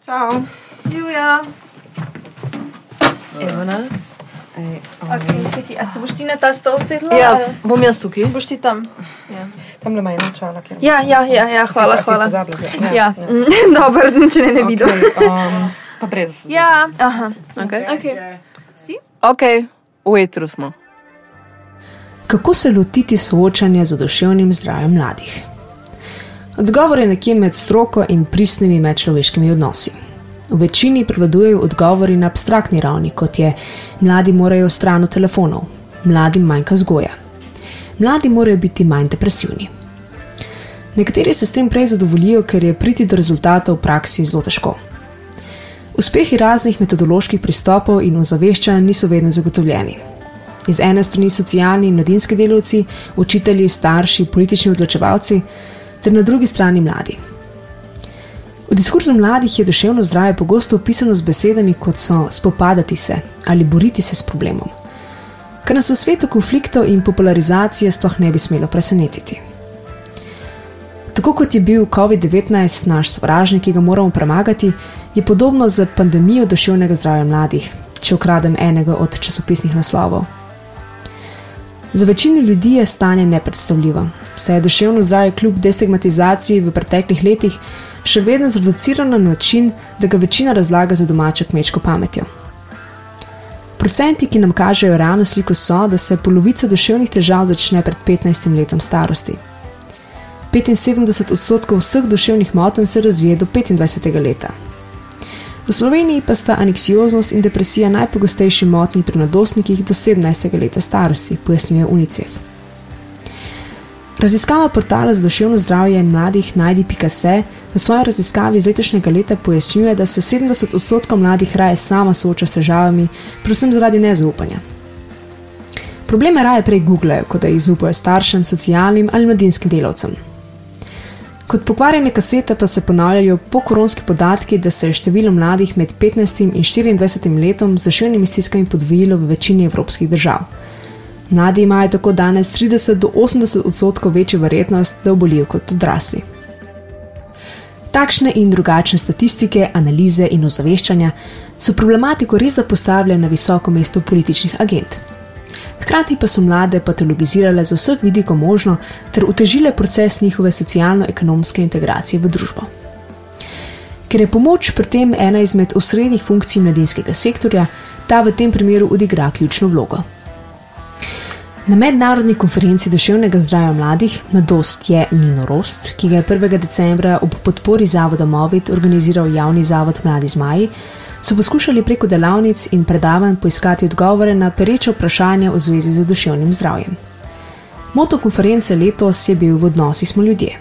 Čau. Julia. Evo nas. Ej, Ok, čekaj, a se boš ti na ta stol sedla? Ja, ali bom jaz tukaj. Boš ti tam? Tam le ima eno čala, ki je. Ja, ja, ja, ja hvala, Si- si hvala. pozabila, že? Ja, dobro, če ne, ne vidim. Okay, um, pa brez. Ja, aha, Ok. ok. Si? Ok, v etru smo. Kako se lotiti soočanja z duševnim zdravjem mladih? Odgovor je nekje med stroko in pristnimi medčloveškimi odnosi. V večini prevladujejo odgovori na abstraktni ravni, kot je: mladi morajo stran od telefonov, mladim manjka vzgoja, mladi morajo biti manj depresivni. Nekateri se s tem prej zadovoljijo, ker je priti do rezultatov v praksi zelo težko. Uspehi raznih metodoloških pristopov in ozaveščanj niso vedno zagotovljeni. Iz ene strani socialni in mladinski delavci, učitelji, starši, politični odločevalci, ter na drugi strani mladi. V diskurzu mladih je duševno zdravje pogosto opisano z besedami kot so spopadati se ali boriti se s problemom, kar nas v svetu konfliktov in popularizacije sploh ne bi smelo presenetiti. Tako kot je bil COVID-19 naš sovražnik, ki ga moramo premagati, je podobno z pandemijo duševnega zdravja mladih, če ukradem enega od časopisnih naslovov. Za večino ljudi je stanje nepredstavljivo, saj je duševno zdravje kljub destigmatizaciji v preteklih letih še vedno zreducirano na način, da ga večina razlaga za domačo kmečko pametjo. Procenti, ki nam kažejo realno sliko, so, da se polovica duševnih težav začne pred 15 letom starosti. 75 odstotkov vseh duševnih motenj se razvije do 25. leta. V Sloveniji pa sta anksioznost in depresija najpogostejši motnji pri mladostnikih do 17. leta starosti, pojasnjuje UNICEF. Raziskava portala za duševno zdravje mladih Najdi.se v svoji raziskavi iz letošnjega leta pojasnjuje, da se 70 odstotkov mladih raje sama sooča s težavami, predvsem zaradi nezaupanja. Probleme raje prej googlejo, kot da jih zaupajo staršem, socialnim ali mladinskim delavcem. Kot pokvarjene kasete pa se ponavljajo pokoronski podatki, da se je število mladih med 15 in 24 letom z duševnimi stiskami podvojilo v večini evropskih držav. Mladi imajo tako danes 30 do 80 odstotkov večjo verjetnost, da obolijo kot odrasli. Takšne in drugačne statistike, analize in ozaveščanja so problematiko res da postavile na visoko mesto političnih agent. Hkrati pa so mlade patologizirale z vseh vidikov možno ter utežile proces njihove socialno-ekonomske integracije v družbo. Ker je pomoč pri tem ena izmed osrednjih funkcij mladinskega sektorja, ta v tem primeru odigra ključno vlogo. Na mednarodni konferenci duševnega zdravja mladih Mladost je ni norost, ki ga je 1. decembra ob podpori Zavoda Movit organiziral javni zavod Mladi Zmaji, so poskušali preko delavnic in predavanj poiskati odgovore na pereče vprašanja v zvezi z duševnim zdravjem. Moto konference letos je bil v odnosi smo ljudje.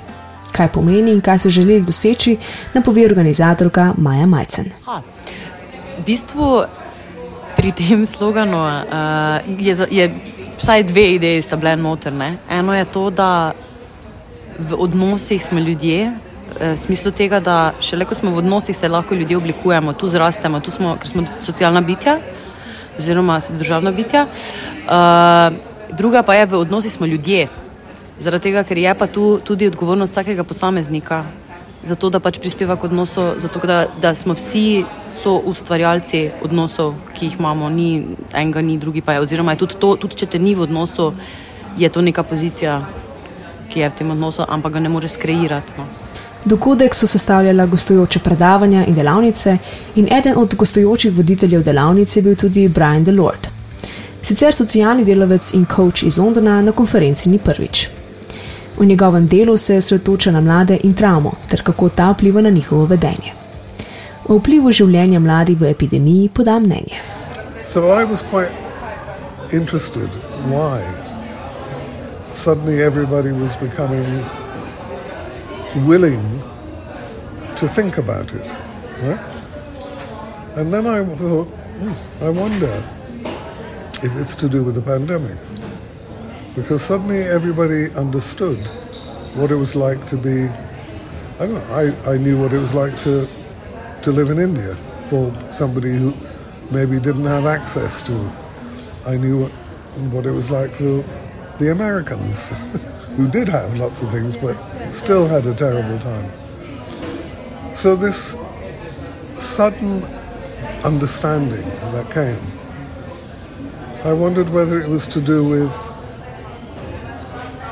Kaj pomeni in kaj so želeli doseči, nam pove organizatorka Maja Majcen. V bistvu pri tem sloganu uh, je, je vsaj dve ideji sta bile notrne. Eno je to, da v odnosih smo ljudje, eh, v smislu tega, da šele ko smo v odnosih, se lahko ljudje oblikujemo, tu zrastemo, tu smo, ker smo socialna bitja oziroma državna bitja. Uh, druga pa je, v odnosih smo ljudje. Zaradi tega, ker je pa tu tudi odgovornost vsakega posameznika, zato da pač prispeva k odnosu, zato da, da smo vsi so ustvarjalci odnosov, ki jih imamo, ni enega, ni drugi pa je. Oziroma, je tudi, to, tudi če te ni v odnosu, je to neka pozicija, ki je v tem odnosu, ampak ga ne moreš skreirati. No. Dogodek so sestavljala gostujoče predavanja in delavnice, in eden od gostujočih voditeljev delavnice je bil tudi Brian Delord. Sicer socialni delavec in coach iz Londona na konferenci ni prvič. V njegovem delu se osredotoča na mlade in travmo, ter kako ta vpliva na njihovo vedenje. O vplivu življenja mladih v epidemiji poda mnenje. So I was quite interested why suddenly everybody was becoming willing to think about it. Right? And then I thought, hmm, I wonder if it's to do with the pandemic. Because suddenly everybody understood what it was like to be. I don't know, I, I knew what it was like to, to live in India for somebody who maybe didn't have access to. I knew what, what it was like for the Americans who did have lots of things but still had a terrible time. So this sudden understanding that came, I wondered whether it was to do with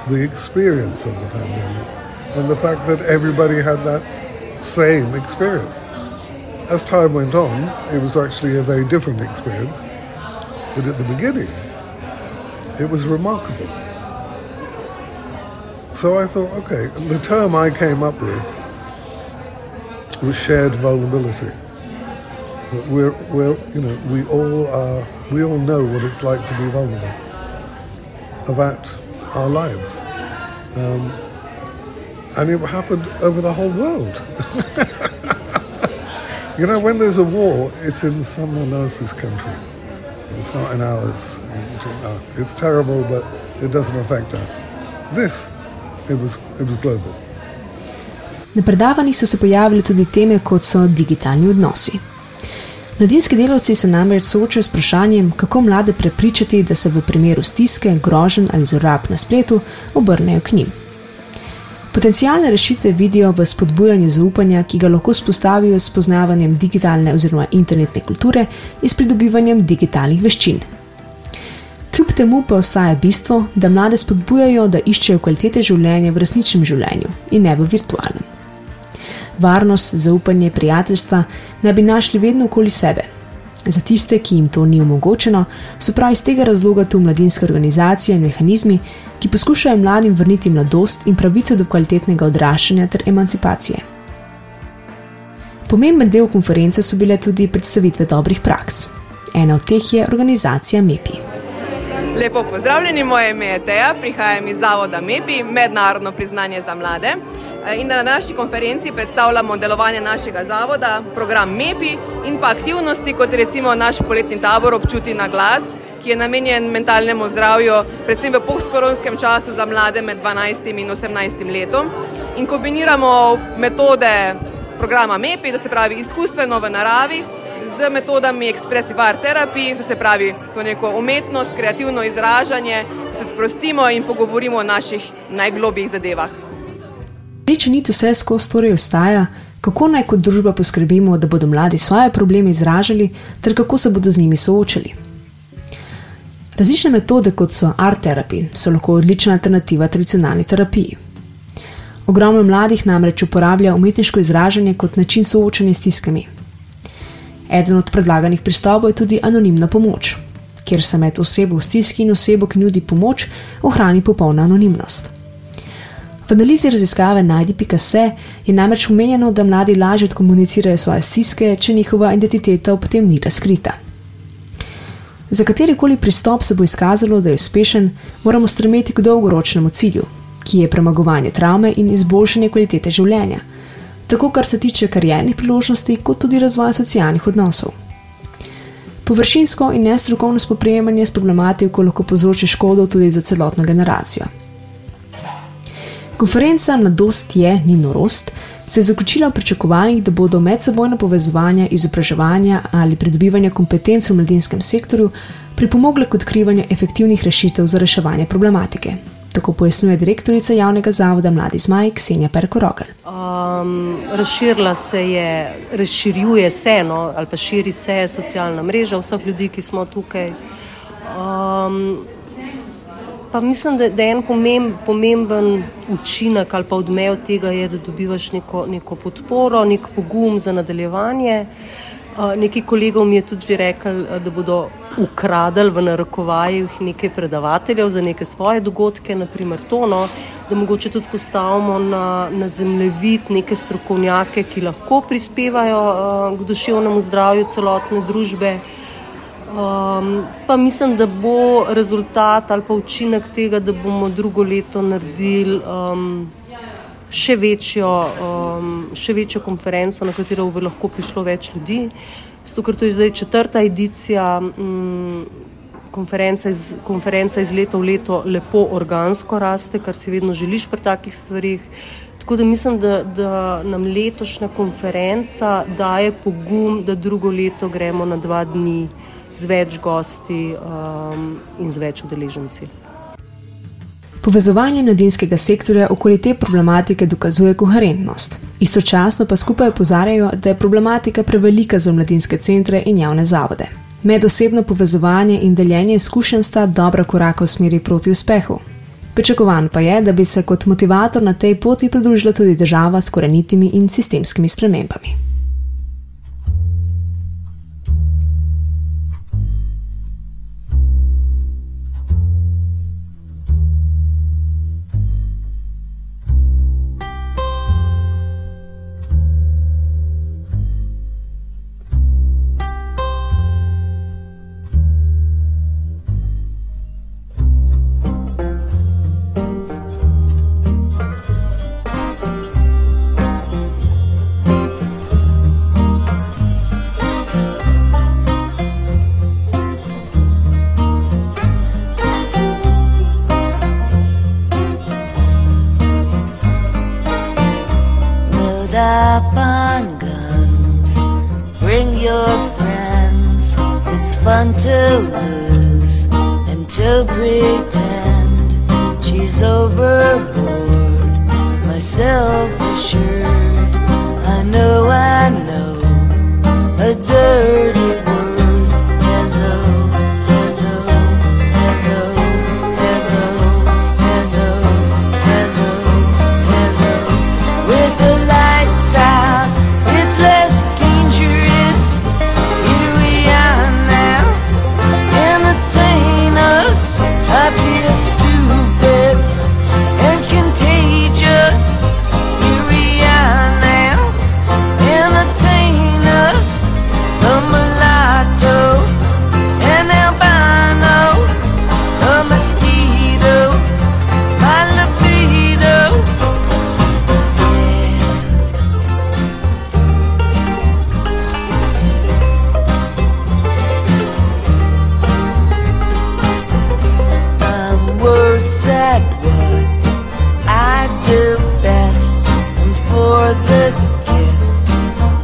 the experience of the pandemic and the fact that everybody had that same experience. As time went on, it was actually a very different experience, but at the beginning, it was remarkable. So I thought, okay, the term I came up with was shared vulnerability. That we're, we're, you know, we all are, we all know what it's like to be vulnerable about our lives. Um, and it happened over the whole world. you know, when there's a war, it's in someone else's country. It's not in ours. It's terrible, but it doesn't affect us. This, it was, it was global. Na predavanjih so se pojavile tudi teme, kot so digitalni odnosi. Mladinski delavci se namreč soočajo s vprašanjem, kako mlade prepričati, da se v primeru stiske, grožen ali zlorab na spletu obrnejo k njim. Potencijalne rešitve vidijo v spodbujanju zaupanja, ki ga lahko spostavijo s poznavanjem digitalne oziroma internetne kulture in s pridobivanjem digitalnih veščin. Kljub temu pa ostaja bistvo, da mlade spodbujajo, da iščejo kvalitete življenja v resničnem življenju in ne v virtualnem. Varnost, zaupanje, prijateljstva naj bi našli vedno okoli sebe. Za tiste, ki jim to ni omogočeno, so prav iz tega razloga tu mladinske organizacije in mehanizmi, ki poskušajo mladim vrniti mladost in pravico do kvalitetnega odraščanja ter emancipacije. Pomemben del konference so bile tudi predstavitve dobrih praks. Ena od teh je organizacija MEPI. Lepo pozdravljeni, moje ime je Teja, prihajam iz Zavoda MEPI, Mednarodno priznanje za mlade. In na naši konferenci predstavljamo delovanje našega zavoda, program MEPI in pa aktivnosti, kot recimo naš poletni tabor Občuti na glas, ki je namenjen mentalnemu zdravju, predvsem v postkoronskem času za mlade med 12 in 18 letom. In kombiniramo metode programa MEPI, to se pravi izkustveno v naravi, z metodami Expressive Art Therapy, to se pravi to neko umetnost, kreativno izražanje, se sprostimo in pogovorimo o naših najglobjih zadevah. Če niti vse skozi torej ostaja, kako naj kot družba poskrbimo, da bodo mladi svoje probleme izražali, ter kako se bodo z njimi soočali. Različne metode, kot so art therapy, so lahko odlična alternativa tradicionalni terapiji. Ogromno mladih namreč uporablja umetniško izražanje kot način soočanja s stiskami. Eden od predlaganih pristopov je tudi anonimna pomoč, kjer se med osebo v stiski in osebo, ki nudi pomoč, ohrani popolna anonimnost. V analizi raziskave Najdi.se je namreč omenjeno, da mladi lažje komunicirajo svoje stiske, če njihova identiteta ob tem ni razkrita. Za katerikoli pristop se bo izkazalo, da je uspešen, moramo stremeti k dolgoročnemu cilju, ki je premagovanje travme in izboljšanje kvalitete življenja, tako kar se tiče karjernih priložnosti, kot tudi razvoja socialnih odnosov. Površinsko in nestrokovno spoprijemanje s problematiko lahko povzroči škodo tudi za celotno generacijo. Konferenca Mladost je, ni norost, se je zaključila v pričakovanjih, da bodo medsebojno povezovanje, izobraževanje ali pridobivanje kompetenc v mladinskem sektorju pripomogle k odkrivanju efektivnih rešitev za reševanje problematike. Tako pojasnjuje direktorica javnega zavoda Mladi Zmaj, Ksenja Perkorogel. Um, razširila se je, razširjuje se, no, ali pa širi se socialna mreža vseh ljudi, ki smo tukaj. Um, pa mislim, da, da je en pomemb, pomemben učinek ali pa odmev tega, je, da dobivaš neko, neko podporo, nek pogum za nadaljevanje. Uh, Nekaj kolegov mi je tudi že rekel, da bodo ukradli v narekovajih nekaj predavateljev za neke svoje dogodke, naprimer tono, da mogoče tudi postavimo na, na zemljevid neke strokovnjake, ki lahko prispevajo uh, k duševnemu zdravju celotne družbe. Um, pa mislim, da bo rezultat ali pa učinek tega, da bomo drugo leto naredili um, še, večjo, um, še večjo konferenco, na katero bo lahko prišlo več ljudi. Zato, ker to je zdaj četrta edicija. Um, Konferenca iz, konferenca iz leta v leto lepo organsko raste, kar si vedno želiš pri takih stvarih. Tako da mislim, da, da nam letošnja konferenca daje pogum, da drugo leto gremo na dva dni z več gosti um, in z več udeleženci. Povezovanje mladinskega sektorja okoli te problematike dokazuje koherentnost. Istočasno pa skupaj opozarjajo, da je problematika prevelika za mladinske centre in javne zavode. Medosebno povezovanje in deljenje izkušenj sta dobra koraka v smeri proti uspehu. Pričakovan pa je, da bi se kot motivator na tej poti pridružila tudi država s korenitimi in sistemskimi spremembami. overboard. My self assured. This gift,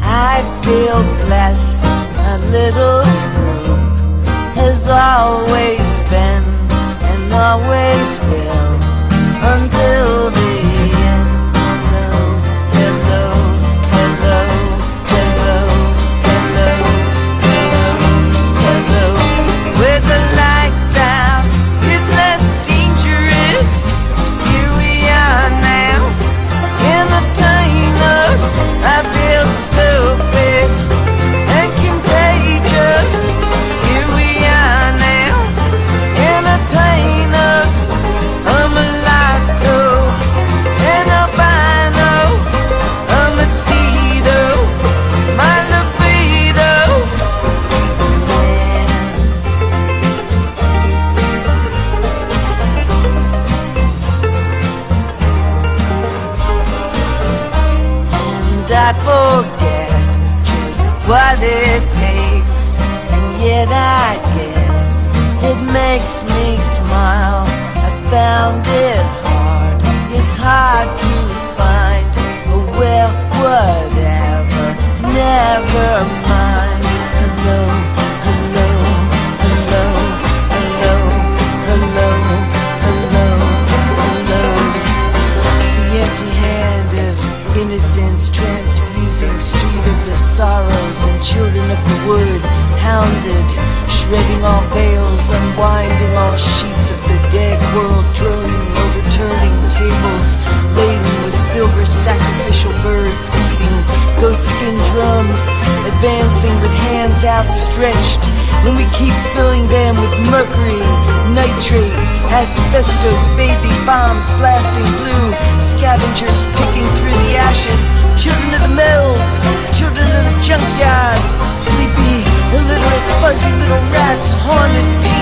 I feel blessed. My little group has always been and always will it takes. And yet I guess it makes me smile. I found it hard, it's hard to find. Oh, well, whatever, never mind. Hello, hello, hello, hello, hello, hello, hello. The empty hand of innocence transfusing street of the sorrows and children of the wood hounded shredding all veils unwinding all sheets of the dead world droning overturning tables laden silver sacrificial birds beating goatskin drums advancing with hands outstretched. When we keep filling them with mercury nitrate asbestos baby bombs blasting blue scavengers picking through the ashes. Children of the mills children of the junkyards sleepy illiterate fuzzy little rats haunted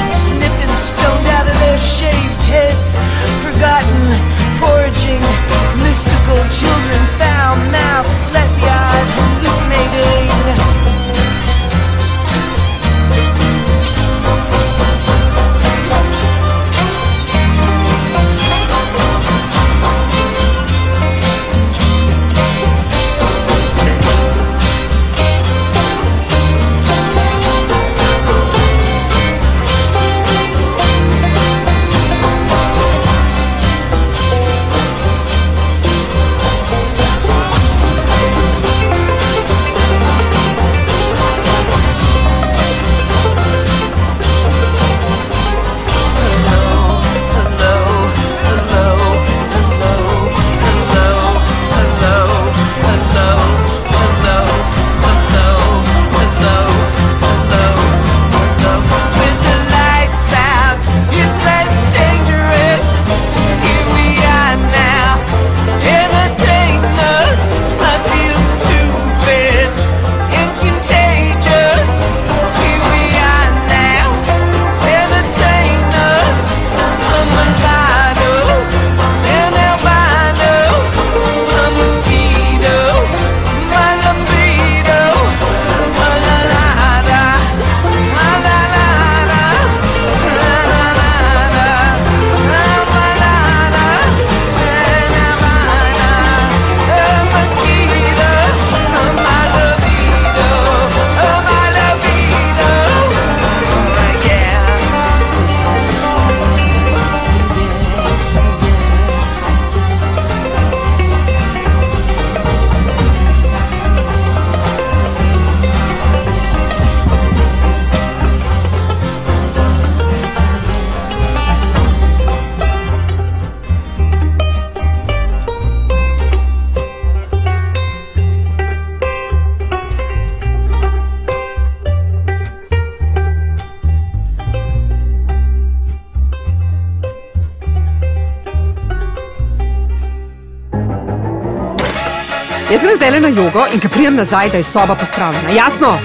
Jaz grem zdaj na jogo in ko pridem nazaj, da je soba pospravljena. Jasno?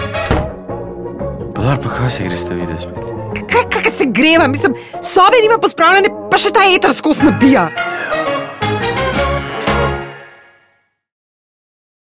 Pa pa kaj se greš videti spet? Kaj, kaj se greva, mislim, sobe nima pospravljene, pa še ta eter skozi nabija.